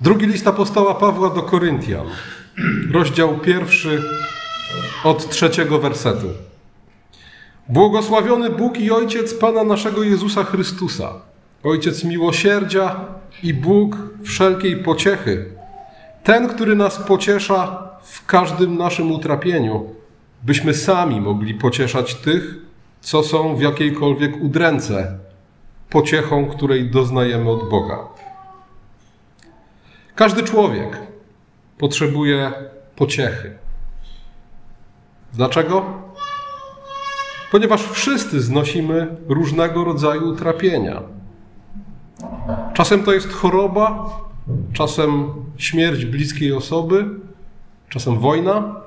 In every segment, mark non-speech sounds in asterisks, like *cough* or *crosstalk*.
Drugi list apostoła Pawła do Koryntian, rozdział pierwszy od trzeciego wersetu. Błogosławiony Bóg i Ojciec Pana naszego Jezusa Chrystusa, Ojciec miłosierdzia i Bóg wszelkiej pociechy, ten, który nas pociesza w każdym naszym utrapieniu, byśmy sami mogli pocieszać tych, co są w jakiejkolwiek udręce, pociechą, której doznajemy od Boga. Każdy człowiek potrzebuje pociechy. Dlaczego? Ponieważ wszyscy znosimy różnego rodzaju utrapienia. Czasem to jest choroba, czasem śmierć bliskiej osoby, czasem wojna.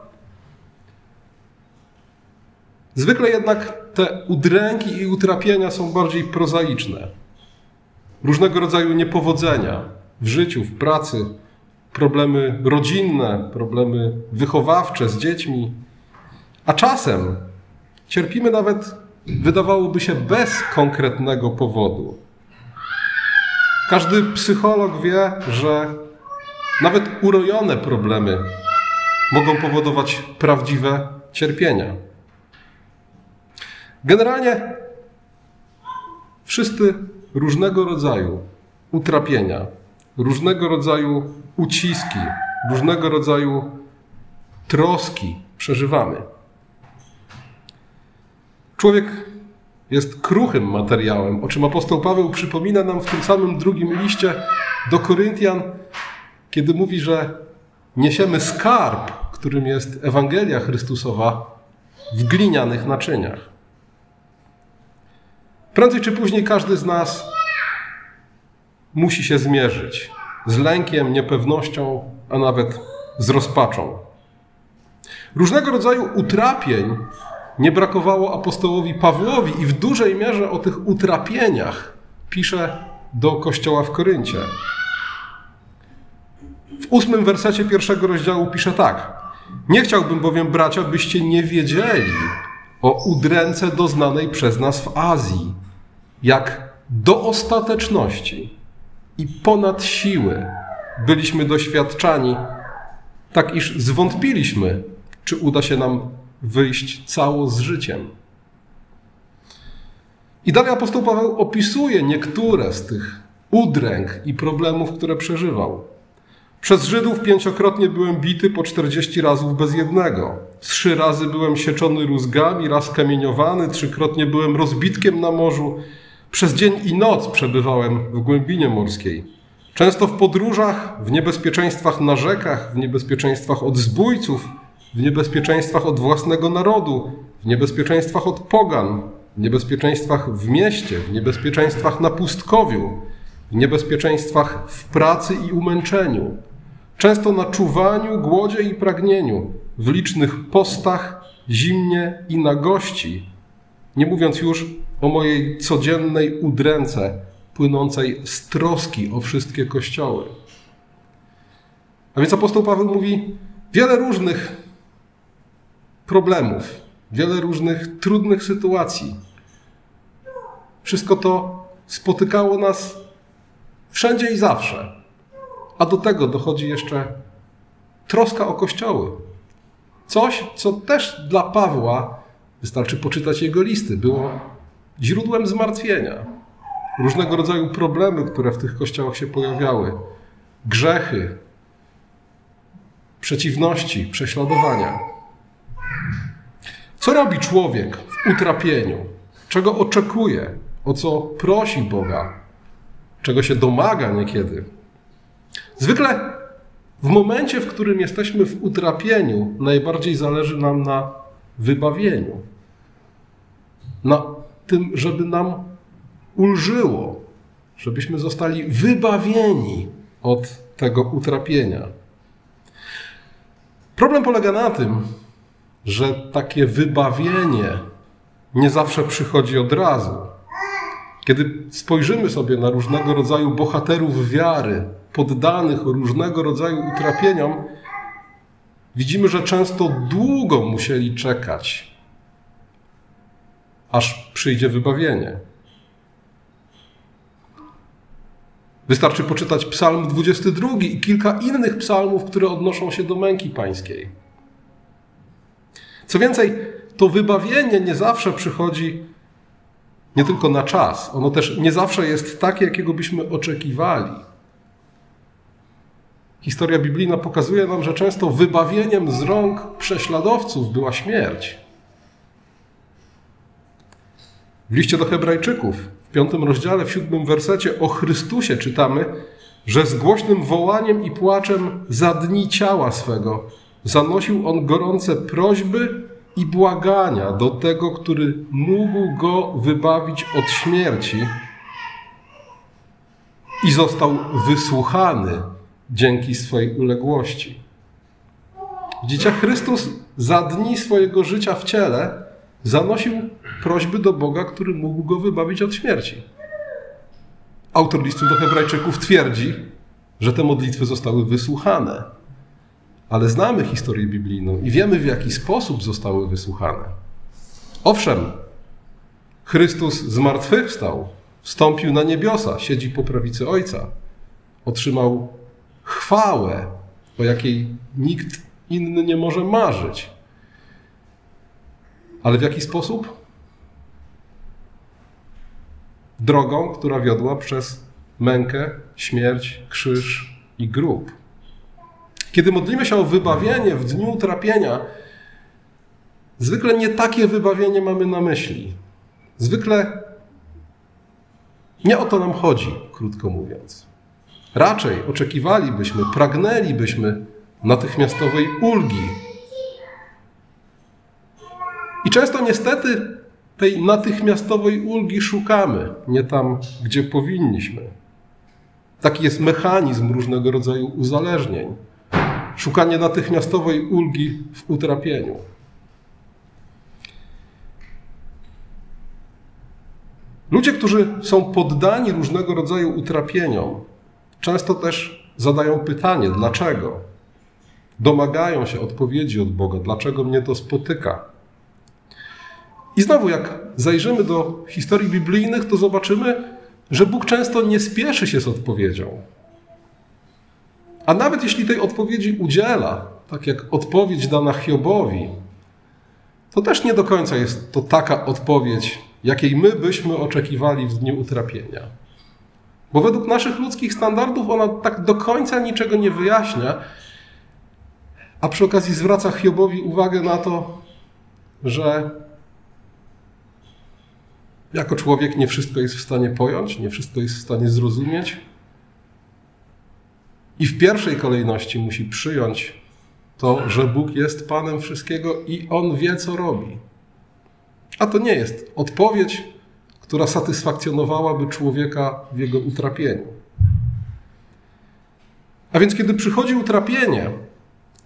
Zwykle jednak te udręki i utrapienia są bardziej prozaiczne. Różnego rodzaju niepowodzenia w życiu, w pracy, problemy rodzinne, problemy wychowawcze z dziećmi, a czasem cierpimy nawet, wydawałoby się, bez konkretnego powodu. Każdy psycholog wie, że nawet urojone problemy mogą powodować prawdziwe cierpienia. Generalnie wszyscy różnego rodzaju utrapienia, różnego rodzaju uciski, różnego rodzaju troski przeżywamy. Człowiek jest kruchym materiałem, o czym apostoł Paweł przypomina nam w tym samym drugim liście do Koryntian, kiedy mówi, że niesiemy skarb, którym jest Ewangelia Chrystusowa, w glinianych naczyniach. Prędzej czy później każdy z nas musi się zmierzyć z lękiem, niepewnością, a nawet z rozpaczą. Różnego rodzaju utrapień nie brakowało apostołowi Pawłowi i w dużej mierze o tych utrapieniach pisze do kościoła w Koryncie. W ósmym wersecie pierwszego rozdziału pisze tak. Nie chciałbym bowiem, bracia, byście nie wiedzieli o udręce doznanej przez nas w Azji, jak do ostateczności i ponad siły byliśmy doświadczani, tak iż zwątpiliśmy, czy uda się nam wyjść cało z życiem. I dalej apostoł Paweł opisuje niektóre z tych udręk i problemów, które przeżywał. Przez Żydów pięciokrotnie byłem bity po czterdzieści razów bez jednego. Trzy razy byłem sieczony rózgami, raz kamieniowany, trzykrotnie byłem rozbitkiem na morzu. Przez dzień i noc przebywałem w głębinie morskiej. Często w podróżach, w niebezpieczeństwach na rzekach, w niebezpieczeństwach od zbójców, w niebezpieczeństwach od własnego narodu, w niebezpieczeństwach od pogan, w niebezpieczeństwach w mieście, w niebezpieczeństwach na pustkowiu, w niebezpieczeństwach w pracy i umęczeniu, często na czuwaniu, głodzie i pragnieniu, w licznych postach, zimnie i na gości, nie mówiąc już o mojej codziennej udręce płynącej z troski o wszystkie kościoły. A więc apostoł Paweł mówi wiele różnych problemów, wiele różnych trudnych sytuacji. Wszystko to spotykało nas wszędzie i zawsze. A do tego dochodzi jeszcze troska o kościoły. Coś, co też dla Pawła, wystarczy poczytać jego listy, było źródłem zmartwienia. Różnego rodzaju problemy, które w tych kościołach się pojawiały, grzechy, przeciwności, prześladowania. Co robi człowiek w utrapieniu? Czego oczekuje? O co prosi Boga? Czego się domaga niekiedy? Zwykle w momencie, w którym jesteśmy w utrapieniu, najbardziej zależy nam na wybawieniu. Na tym, żeby nam ulżyło, żebyśmy zostali wybawieni od tego utrapienia. Problem polega na tym, że takie wybawienie nie zawsze przychodzi od razu. Kiedy spojrzymy sobie na różnego rodzaju bohaterów wiary, poddanych różnego rodzaju utrapieniom, widzimy, że często długo musieli czekać, aż przyjdzie wybawienie. Wystarczy poczytać Psalm 22 i kilka innych psalmów, które odnoszą się do męki pańskiej. Co więcej, to wybawienie nie zawsze przychodzi nie tylko na czas, ono też nie zawsze jest takie, jakiego byśmy oczekiwali. Historia biblijna pokazuje nam, że często wybawieniem z rąk prześladowców była śmierć. W liście do Hebrajczyków, w piątym rozdziale, w siódmym wersecie o Chrystusie czytamy, że z głośnym wołaniem i płaczem za dni ciała swego zanosił on gorące prośby i błagania do tego, który mógł go wybawić od śmierci i został wysłuchany dzięki swojej uległości. Widzicie, Chrystus za dni swojego życia w ciele zanosił prośby do Boga, który mógł go wybawić od śmierci. Autor listu do Hebrajczyków twierdzi, że te modlitwy zostały wysłuchane. Ale znamy historię biblijną i wiemy, w jaki sposób zostały wysłuchane. Owszem, Chrystus zmartwychwstał, wstąpił na niebiosa, siedzi po prawicy Ojca, otrzymał chwałę, o jakiej nikt inny nie może marzyć. Ale w jaki sposób? Drogą, która wiodła przez mękę, śmierć, krzyż i grób. Kiedy modlimy się o wybawienie w dniu utrapienia, zwykle nie takie wybawienie mamy na myśli. Zwykle nie o to nam chodzi, krótko mówiąc. Raczej oczekiwalibyśmy, pragnęlibyśmy natychmiastowej ulgi. I często niestety tej natychmiastowej ulgi szukamy, nie tam, gdzie powinniśmy. Taki jest mechanizm różnego rodzaju uzależnień. Szukanie natychmiastowej ulgi w utrapieniu. Ludzie, którzy są poddani różnego rodzaju utrapieniom, często też zadają pytanie: dlaczego? Domagają się odpowiedzi od Boga, dlaczego mnie to spotyka. I znowu, jak zajrzymy do historii biblijnych, to zobaczymy, że Bóg często nie spieszy się z odpowiedzią. A nawet jeśli tej odpowiedzi udziela, tak jak odpowiedź dana Hiobowi, to też nie do końca jest to taka odpowiedź, jakiej my byśmy oczekiwali w dniu utrapienia. Bo według naszych ludzkich standardów ona tak do końca niczego nie wyjaśnia, a przy okazji zwraca Hiobowi uwagę na to, że jako człowiek nie wszystko jest w stanie pojąć, nie wszystko jest w stanie zrozumieć. I w pierwszej kolejności musi przyjąć to, że Bóg jest Panem wszystkiego i On wie, co robi. A to nie jest odpowiedź, która satysfakcjonowałaby człowieka w jego utrapieniu. A więc, kiedy przychodzi utrapienie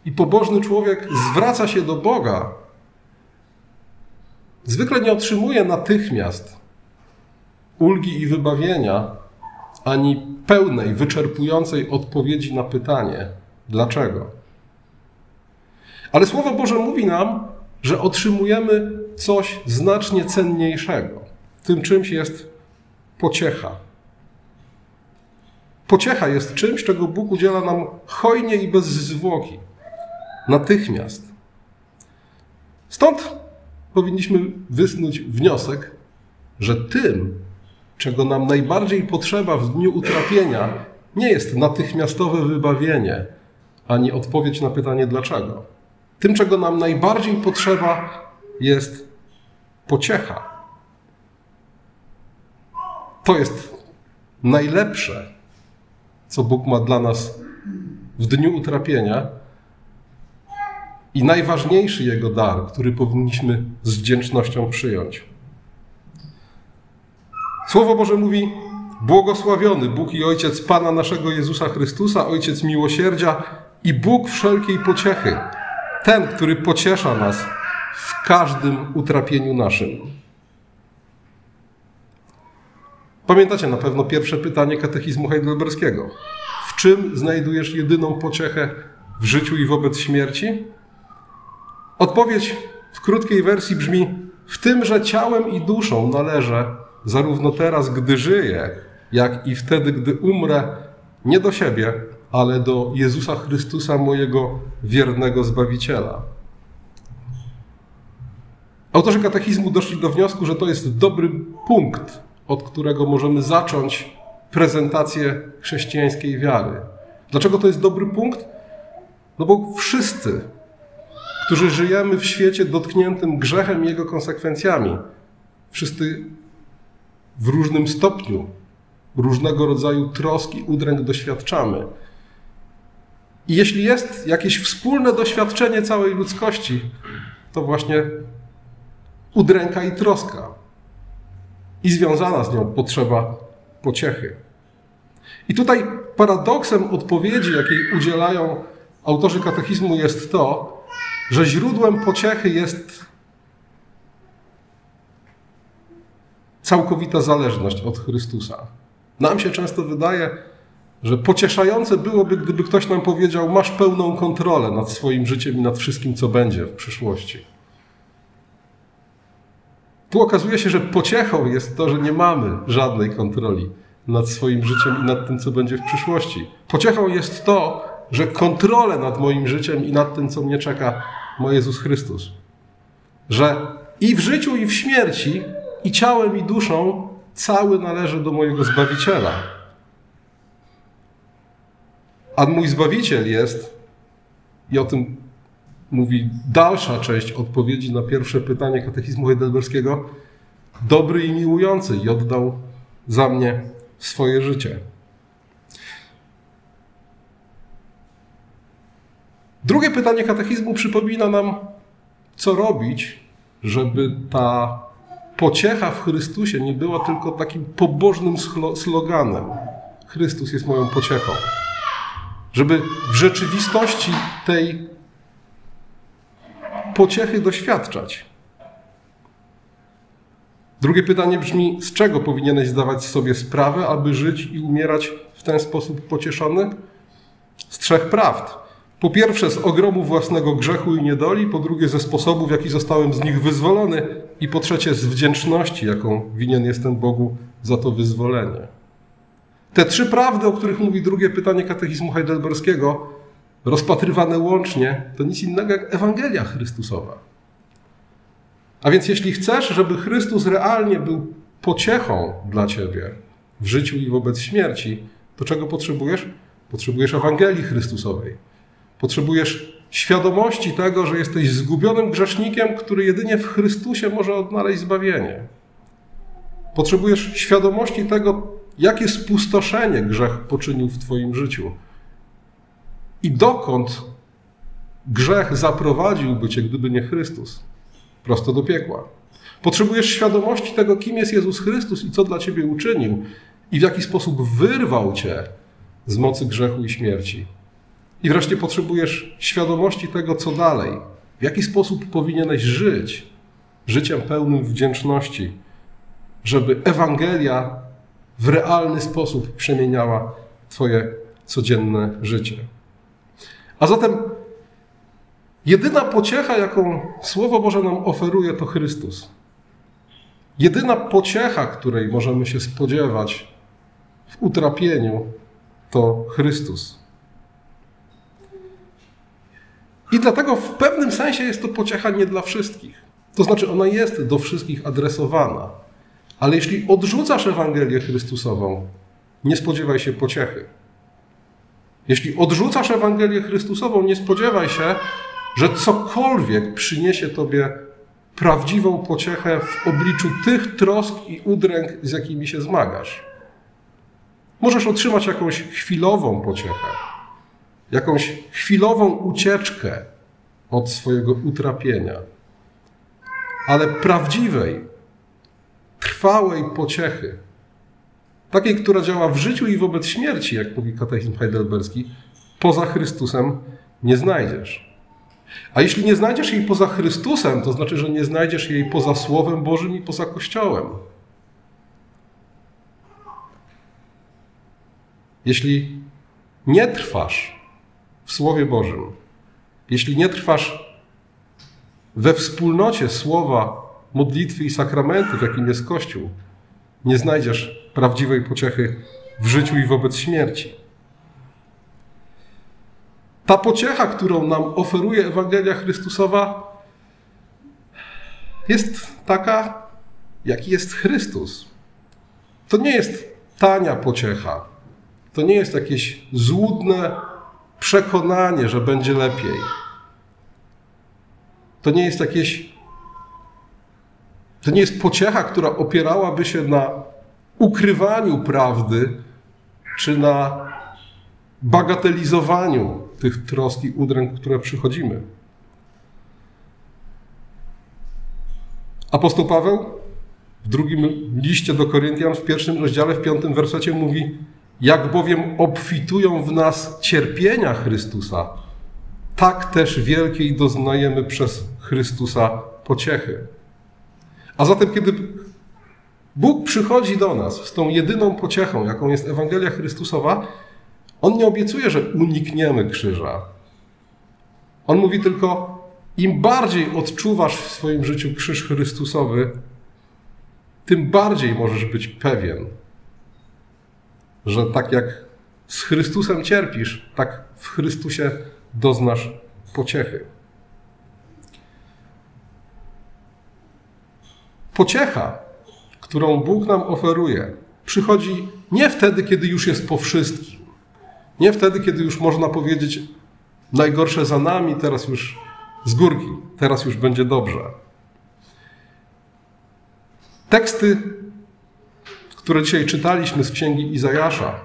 i pobożny człowiek zwraca się do Boga, zwykle nie otrzymuje natychmiast ulgi i wybawienia, ani pełnej, wyczerpującej odpowiedzi na pytanie, dlaczego. Ale Słowo Boże mówi nam, że otrzymujemy coś znacznie cenniejszego. Tym czymś jest pociecha. Pociecha jest czymś, czego Bóg udziela nam hojnie i bez zwłoki, natychmiast. Stąd powinniśmy wysnuć wniosek, że tym, czego nam najbardziej potrzeba w dniu utrapienia, nie jest natychmiastowe wybawienie, ani odpowiedź na pytanie dlaczego. Tym, czego nam najbardziej potrzeba, jest pociecha. To jest najlepsze, co Bóg ma dla nas w dniu utrapienia i najważniejszy Jego dar, który powinniśmy z wdzięcznością przyjąć. Słowo Boże mówi: Błogosławiony Bóg i Ojciec Pana naszego Jezusa Chrystusa, Ojciec miłosierdzia i Bóg wszelkiej pociechy, ten, który pociesza nas w każdym utrapieniu naszym. Pamiętacie na pewno pierwsze pytanie katechizmu heidelberskiego. W czym znajdujesz jedyną pociechę w życiu i wobec śmierci? Odpowiedź w krótkiej wersji brzmi: W tym, że ciałem i duszą należę, zarówno teraz, gdy żyję, jak i wtedy, gdy umrę nie do siebie, ale do Jezusa Chrystusa, mojego wiernego Zbawiciela. Autorzy katechizmu doszli do wniosku, że to jest dobry punkt, od którego możemy zacząć prezentację chrześcijańskiej wiary. Dlaczego to jest dobry punkt? No bo wszyscy, którzy żyjemy w świecie dotkniętym grzechem i jego konsekwencjami, wszyscy w różnym stopniu, różnego rodzaju troski, udręk doświadczamy. I jeśli jest jakieś wspólne doświadczenie całej ludzkości, to właśnie udręka i troska. I związana z nią potrzeba pociechy. I tutaj paradoksem odpowiedzi, jakiej udzielają autorzy katechizmu, jest to, że źródłem pociechy jest całkowita zależność od Chrystusa. Nam się często wydaje, że pocieszające byłoby, gdyby ktoś nam powiedział: Masz pełną kontrolę nad swoim życiem i nad wszystkim, co będzie w przyszłości. Tu okazuje się, że pociechą jest to, że nie mamy żadnej kontroli nad swoim życiem i nad tym, co będzie w przyszłości. Pociechą jest to, że kontrolę nad moim życiem i nad tym, co mnie czeka, ma Jezus Chrystus. Że i w życiu, i w śmierci, i ciałem, i duszą cały należy do mojego Zbawiciela. A mój Zbawiciel jest, i o tym mówi dalsza część odpowiedzi na pierwsze pytanie katechizmu heidelberskiego, dobry i miłujący i oddał za mnie swoje życie. Drugie pytanie katechizmu przypomina nam, co robić, żeby ta pociecha w Chrystusie nie była tylko takim pobożnym sloganem. Chrystus jest moją pociechą. Żeby w rzeczywistości tej pociechy doświadczać. Drugie pytanie brzmi: z czego powinieneś zdawać sobie sprawę, aby żyć i umierać w ten sposób pocieszony? Z trzech prawd. Po pierwsze, z ogromu własnego grzechu i niedoli, po drugie, ze sposobu, w jaki zostałem z nich wyzwolony, i po trzecie, z wdzięczności, jaką winien jestem Bogu za to wyzwolenie. Te trzy prawdy, o których mówi drugie pytanie katechizmu heidelberskiego, rozpatrywane łącznie, to nic innego jak Ewangelia Chrystusowa. A więc jeśli chcesz, żeby Chrystus realnie był pociechą dla ciebie w życiu i wobec śmierci, to czego potrzebujesz? Potrzebujesz Ewangelii Chrystusowej. Potrzebujesz świadomości tego, że jesteś zgubionym grzesznikiem, który jedynie w Chrystusie może odnaleźć zbawienie. Potrzebujesz świadomości tego, jakie spustoszenie grzech poczynił w Twoim życiu i dokąd grzech zaprowadziłby Cię, gdyby nie Chrystus prosto do piekła. Potrzebujesz świadomości tego, kim jest Jezus Chrystus i co dla ciebie uczynił, i w jaki sposób wyrwał cię z mocy grzechu i śmierci. I wreszcie potrzebujesz świadomości tego, co dalej, w jaki sposób powinieneś żyć życiem pełnym wdzięczności, żeby Ewangelia w realny sposób przemieniała Twoje codzienne życie. A zatem Jedyna pociecha, jaką Słowo Boże nam oferuje, to Chrystus. Jedyna pociecha, której możemy się spodziewać w utrapieniu, to Chrystus. I dlatego w pewnym sensie jest to pociecha nie dla wszystkich. To znaczy, ona jest do wszystkich adresowana. Ale jeśli odrzucasz Ewangelię Chrystusową, nie spodziewaj się pociechy. Jeśli odrzucasz Ewangelię Chrystusową, nie spodziewaj się, że cokolwiek przyniesie Tobie prawdziwą pociechę w obliczu tych trosk i udręk, z jakimi się zmagasz. Możesz otrzymać jakąś chwilową pociechę, jakąś chwilową ucieczkę od swojego utrapienia, ale prawdziwej, trwałej pociechy, takiej, która działa w życiu i wobec śmierci, jak mówi katechizm heidelberski, poza Chrystusem nie znajdziesz. A jeśli nie znajdziesz jej poza Chrystusem, to znaczy, że nie znajdziesz jej poza Słowem Bożym i poza Kościołem. Jeśli nie trwasz w Słowie Bożym, jeśli nie trwasz we wspólnocie Słowa, modlitwy i sakramentów, jakim jest Kościół, nie znajdziesz prawdziwej pociechy w życiu i wobec śmierci. Ta pociecha, którą nam oferuje Ewangelia Chrystusowa, jest taka, jaki jest Chrystus. To nie jest tania pociecha. To nie jest jakieś złudne przekonanie, że będzie lepiej. To nie jest jakieś. To nie jest pociecha, która opierałaby się na ukrywaniu prawdy, czy na bagatelizowaniu tych trosk i udręk, które przychodzimy. Apostoł Paweł w drugim liście do Koryntian, w pierwszym rozdziale, w piątym wersecie mówi: Jak bowiem obfitują w nas cierpienia Chrystusa, tak też wielkiej doznajemy przez Chrystusa pociechy. A zatem, kiedy Bóg przychodzi do nas z tą jedyną pociechą, jaką jest Ewangelia Chrystusowa, On nie obiecuje, że unikniemy krzyża. On mówi tylko, im bardziej odczuwasz w swoim życiu krzyż Chrystusowy, tym bardziej możesz być pewien, że tak jak z Chrystusem cierpisz, tak w Chrystusie doznasz pociechy. Pociecha, którą Bóg nam oferuje, przychodzi nie wtedy, kiedy już jest po wszystkim. Nie wtedy, kiedy już można powiedzieć, najgorsze za nami, teraz już z górki, teraz już będzie dobrze. Teksty, które dzisiaj czytaliśmy z księgi Izajasza,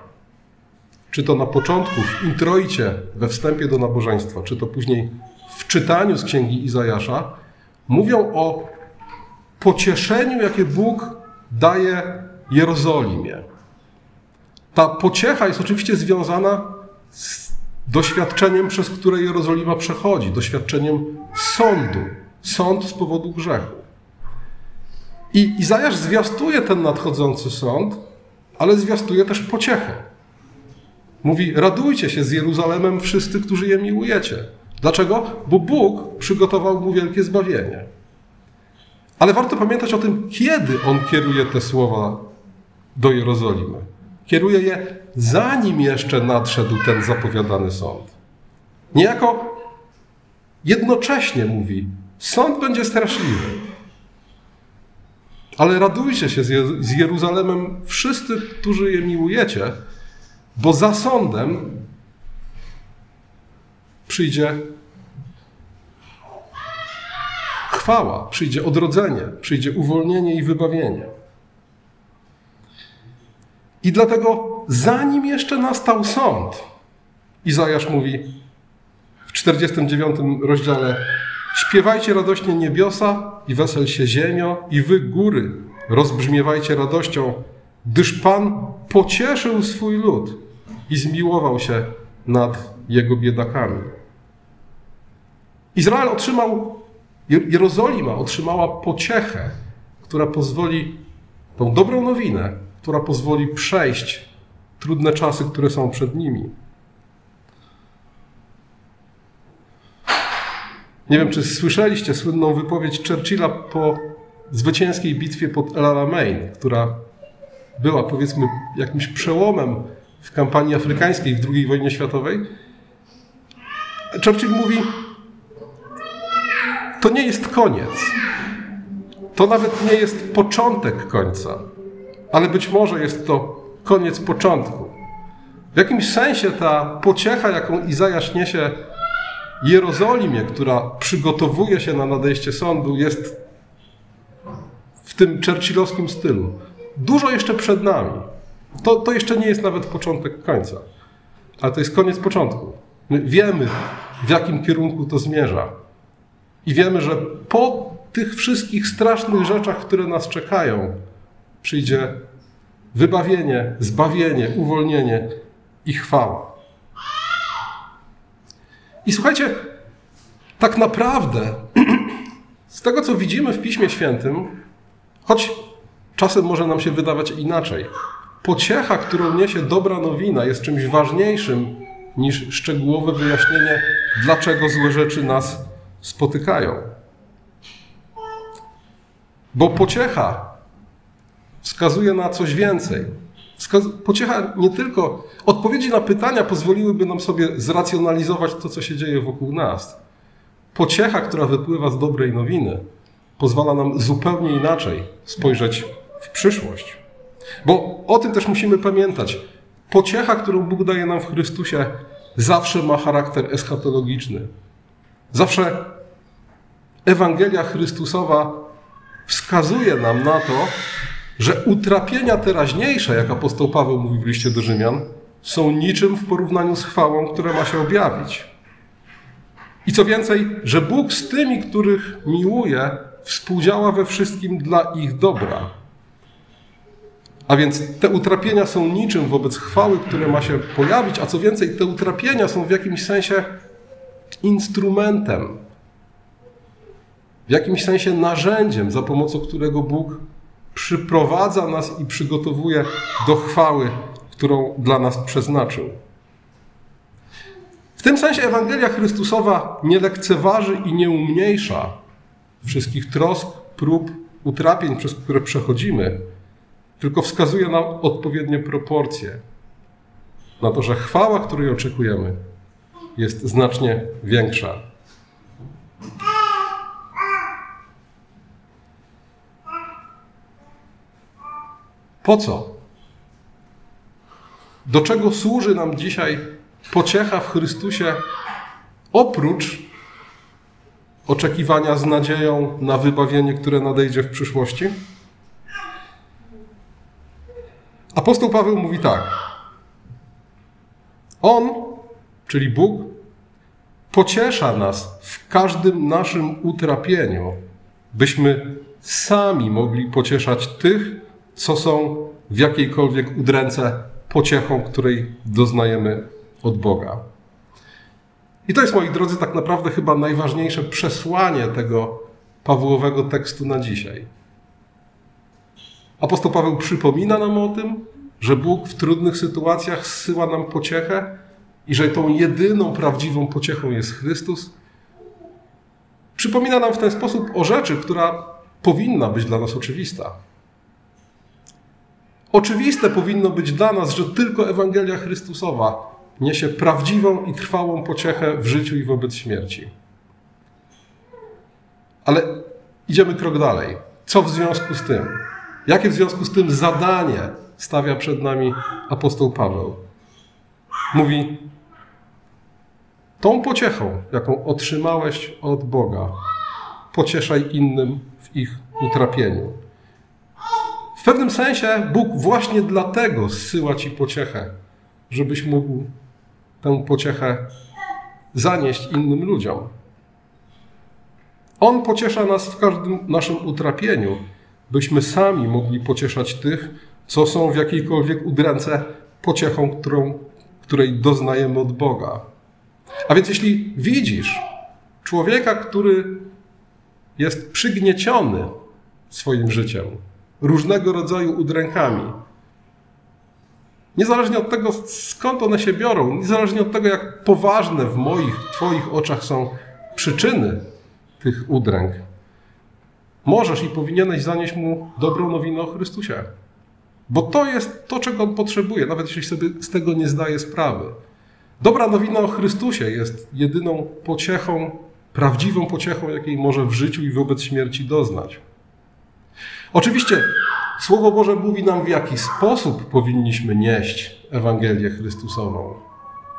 czy to na początku, w introicie, we wstępie do nabożeństwa, czy to później w czytaniu z księgi Izajasza, mówią o pocieszeniu, jakie Bóg daje Jerozolimie. Ta pociecha jest oczywiście związana z doświadczeniem, przez które Jerozolima przechodzi, doświadczeniem sądu, sąd z powodu grzechu. I Izajasz zwiastuje ten nadchodzący sąd, ale zwiastuje też pociechę. Mówi: Radujcie się z Jeruzalemem, wszyscy, którzy je miłujecie. Dlaczego? Bo Bóg przygotował mu wielkie zbawienie. Ale warto pamiętać o tym, kiedy on kieruje te słowa do Jerozolimy. Kieruje je zanim jeszcze nadszedł ten zapowiadany sąd. Niejako jednocześnie mówi: Sąd będzie straszliwy. Ale radujcie się z Jeruzalemem wszyscy, którzy je miłujecie, bo za sądem przyjdzie chwała, przyjdzie odrodzenie, przyjdzie uwolnienie i wybawienie. I dlatego, zanim jeszcze nastał sąd, Izajasz mówi w 49 rozdziale: Śpiewajcie radośnie niebiosa i wesel się ziemio, i wy góry, rozbrzmiewajcie radością, gdyż Pan pocieszył swój lud i zmiłował się nad jego biedakami. Izrael otrzymał, Jerozolima otrzymała pociechę, która pozwoli, tą dobrą nowinę, która pozwoli przejść trudne czasy, które są przed nimi. Nie wiem, czy słyszeliście słynną wypowiedź Churchilla po zwycięskiej bitwie pod El Alamein, która była powiedzmy jakimś przełomem w kampanii afrykańskiej w II wojnie światowej. Churchill mówi: To nie jest koniec. To nawet nie jest początek końca, ale być może jest to koniec początku. W jakimś sensie ta pociecha, jaką Izajasz niesie Jerozolimie, która przygotowuje się na nadejście sądu, jest w tym churchillowskim stylu. Dużo jeszcze przed nami. To, to jeszcze nie jest nawet początek końca, ale to jest koniec początku. My wiemy, w jakim kierunku to zmierza. I wiemy, że po tych wszystkich strasznych rzeczach, które nas czekają, przyjdzie wybawienie, zbawienie, uwolnienie i chwała. I słuchajcie, tak naprawdę *clears throat* z tego, co widzimy w Piśmie Świętym, choć czasem może nam się wydawać inaczej, pociecha, którą niesie dobra nowina, jest czymś ważniejszym niż szczegółowe wyjaśnienie, dlaczego złe rzeczy nas spotykają. Bo pociecha wskazuje na coś więcej. Pociecha nie tylko. Odpowiedzi na pytania pozwoliłyby nam sobie zracjonalizować to, co się dzieje wokół nas. Pociecha, która wypływa z dobrej nowiny, pozwala nam zupełnie inaczej spojrzeć w przyszłość. Bo o tym też musimy pamiętać. Pociecha, którą Bóg daje nam w Chrystusie, zawsze ma charakter eschatologiczny. Zawsze Ewangelia Chrystusowa wskazuje nam na to, że utrapienia teraźniejsze, jak apostoł Paweł mówi w liście do Rzymian, są niczym w porównaniu z chwałą, która ma się objawić. I co więcej, że Bóg z tymi, których miłuje, współdziała we wszystkim dla ich dobra. A więc te utrapienia są niczym wobec chwały, które ma się pojawić, a co więcej, te utrapienia są w jakimś sensie instrumentem, w jakimś sensie narzędziem, za pomocą którego Bóg przyprowadza nas i przygotowuje do chwały, którą dla nas przeznaczył. W tym sensie Ewangelia Chrystusowa nie lekceważy i nie umniejsza wszystkich trosk, prób, utrapień, przez które przechodzimy, tylko wskazuje nam odpowiednie proporcje. Na to, że chwała, której oczekujemy, jest znacznie większa. Po co? Do czego służy nam dzisiaj pociecha w Chrystusie oprócz oczekiwania z nadzieją na wybawienie, które nadejdzie w przyszłości? Apostoł Paweł mówi tak. On, czyli Bóg, pociesza nas w każdym naszym utrapieniu, byśmy sami mogli pocieszać tych, co są w jakiejkolwiek udręce pociechą, której doznajemy od Boga. I to jest, moi drodzy, tak naprawdę chyba najważniejsze przesłanie tego Pawłowego tekstu na dzisiaj. Apostoł Paweł przypomina nam o tym, że Bóg w trudnych sytuacjach zsyła nam pociechę i że tą jedyną prawdziwą pociechą jest Chrystus. Przypomina nam w ten sposób o rzeczy, która powinna być dla nas oczywista. Oczywiste powinno być dla nas, że tylko Ewangelia Chrystusowa niesie prawdziwą i trwałą pociechę w życiu i wobec śmierci. Ale idziemy krok dalej. Co w związku z tym? Jakie w związku z tym zadanie stawia przed nami apostoł Paweł? Mówi: Tą pociechą, jaką otrzymałeś od Boga, pocieszaj innym w ich utrapieniu. W pewnym sensie Bóg właśnie dlatego zsyła ci pociechę, żebyś mógł tę pociechę zanieść innym ludziom. On pociesza nas w każdym naszym utrapieniu, byśmy sami mogli pocieszać tych, co są w jakiejkolwiek udręce pociechą, którą, której doznajemy od Boga. A więc jeśli widzisz człowieka, który jest przygnieciony swoim życiem, różnego rodzaju udrękami, Niezależnie od tego, skąd one się biorą, niezależnie od tego, jak poważne w moich, Twoich oczach są przyczyny tych udręk, możesz i powinieneś zanieść mu dobrą nowinę o Chrystusie. Bo to jest to, czego on potrzebuje, nawet jeśli sobie z tego nie zdaje sprawy. Dobra nowina o Chrystusie jest jedyną pociechą, prawdziwą pociechą, jakiej może w życiu i wobec śmierci doznać. Oczywiście Słowo Boże mówi nam, w jaki sposób powinniśmy nieść Ewangelię Chrystusową.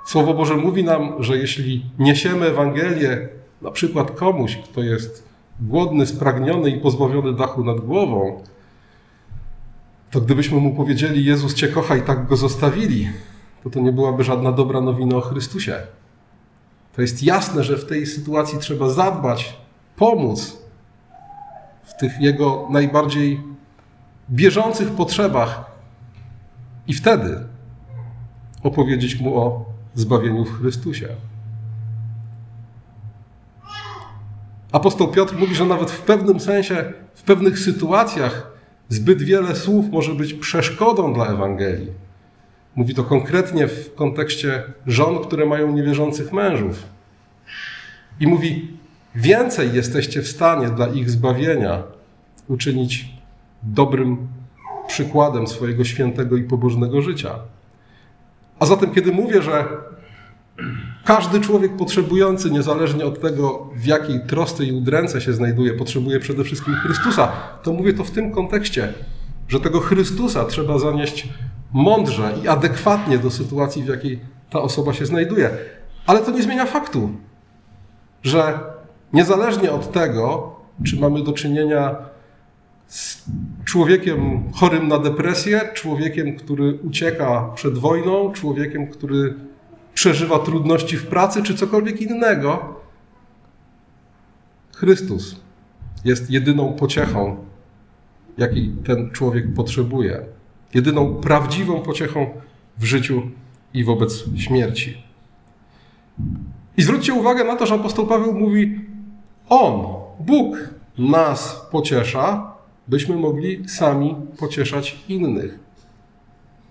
Słowo Boże mówi nam, że jeśli niesiemy Ewangelię na przykład komuś, kto jest głodny, spragniony i pozbawiony dachu nad głową, to gdybyśmy mu powiedzieli, Jezus Cię kocha i tak go zostawili, to to nie byłaby żadna dobra nowina o Chrystusie. To jest jasne, że w tej sytuacji trzeba zadbać, pomóc w tych jego najbardziej bieżących potrzebach i wtedy opowiedzieć mu o zbawieniu w Chrystusie. Apostoł Piotr mówi, że nawet w pewnym sensie, w pewnych sytuacjach zbyt wiele słów może być przeszkodą dla Ewangelii. Mówi to konkretnie w kontekście żon, które mają niewierzących mężów. I mówi: Więcej jesteście w stanie dla ich zbawienia uczynić dobrym przykładem swojego świętego i pobożnego życia. A zatem, kiedy mówię, że każdy człowiek potrzebujący, niezależnie od tego, w jakiej trosce i udręce się znajduje, potrzebuje przede wszystkim Chrystusa, to mówię to w tym kontekście, że tego Chrystusa trzeba zanieść mądrze i adekwatnie do sytuacji, w jakiej ta osoba się znajduje. Ale to nie zmienia faktu, że niezależnie od tego, czy mamy do czynienia z człowiekiem chorym na depresję, człowiekiem, który ucieka przed wojną, człowiekiem, który przeżywa trudności w pracy, czy cokolwiek innego, Chrystus jest jedyną pociechą, jakiej ten człowiek potrzebuje. Jedyną prawdziwą pociechą w życiu i wobec śmierci. I zwróćcie uwagę na to, że apostoł Paweł mówi: On, Bóg, nas pociesza, byśmy mogli sami pocieszać innych.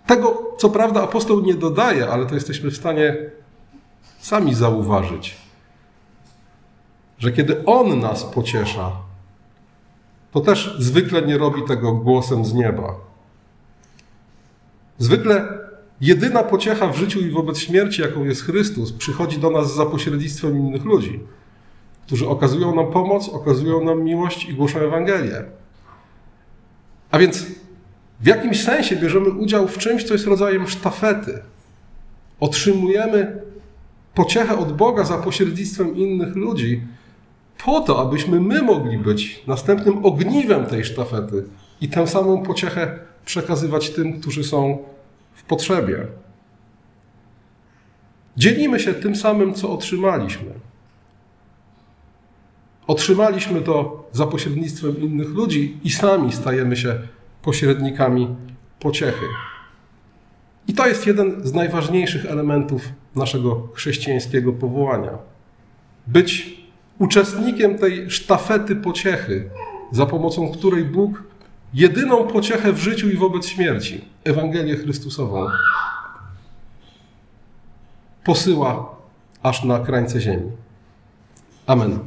Tego, co prawda, apostoł nie dodaje, ale to jesteśmy w stanie sami zauważyć, że kiedy On nas pociesza, to też zwykle nie robi tego głosem z nieba. Zwykle jedyna pociecha w życiu i wobec śmierci, jaką jest Chrystus, przychodzi do nas za pośrednictwem innych ludzi, którzy okazują nam pomoc, okazują nam miłość i głoszą Ewangelię. A więc w jakimś sensie bierzemy udział w czymś, co jest rodzajem sztafety. Otrzymujemy pociechę od Boga za pośrednictwem innych ludzi, po to, abyśmy my mogli być następnym ogniwem tej sztafety i tę samą pociechę przekazywać tym, którzy są w potrzebie. Dzielimy się tym samym, co otrzymaliśmy. Otrzymaliśmy to za pośrednictwem innych ludzi i sami stajemy się pośrednikami pociechy. I to jest jeden z najważniejszych elementów naszego chrześcijańskiego powołania. Być uczestnikiem tej sztafety pociechy, za pomocą której Bóg jedyną pociechę w życiu i wobec śmierci, Ewangelię Chrystusową, posyła aż na krańce ziemi. Amen.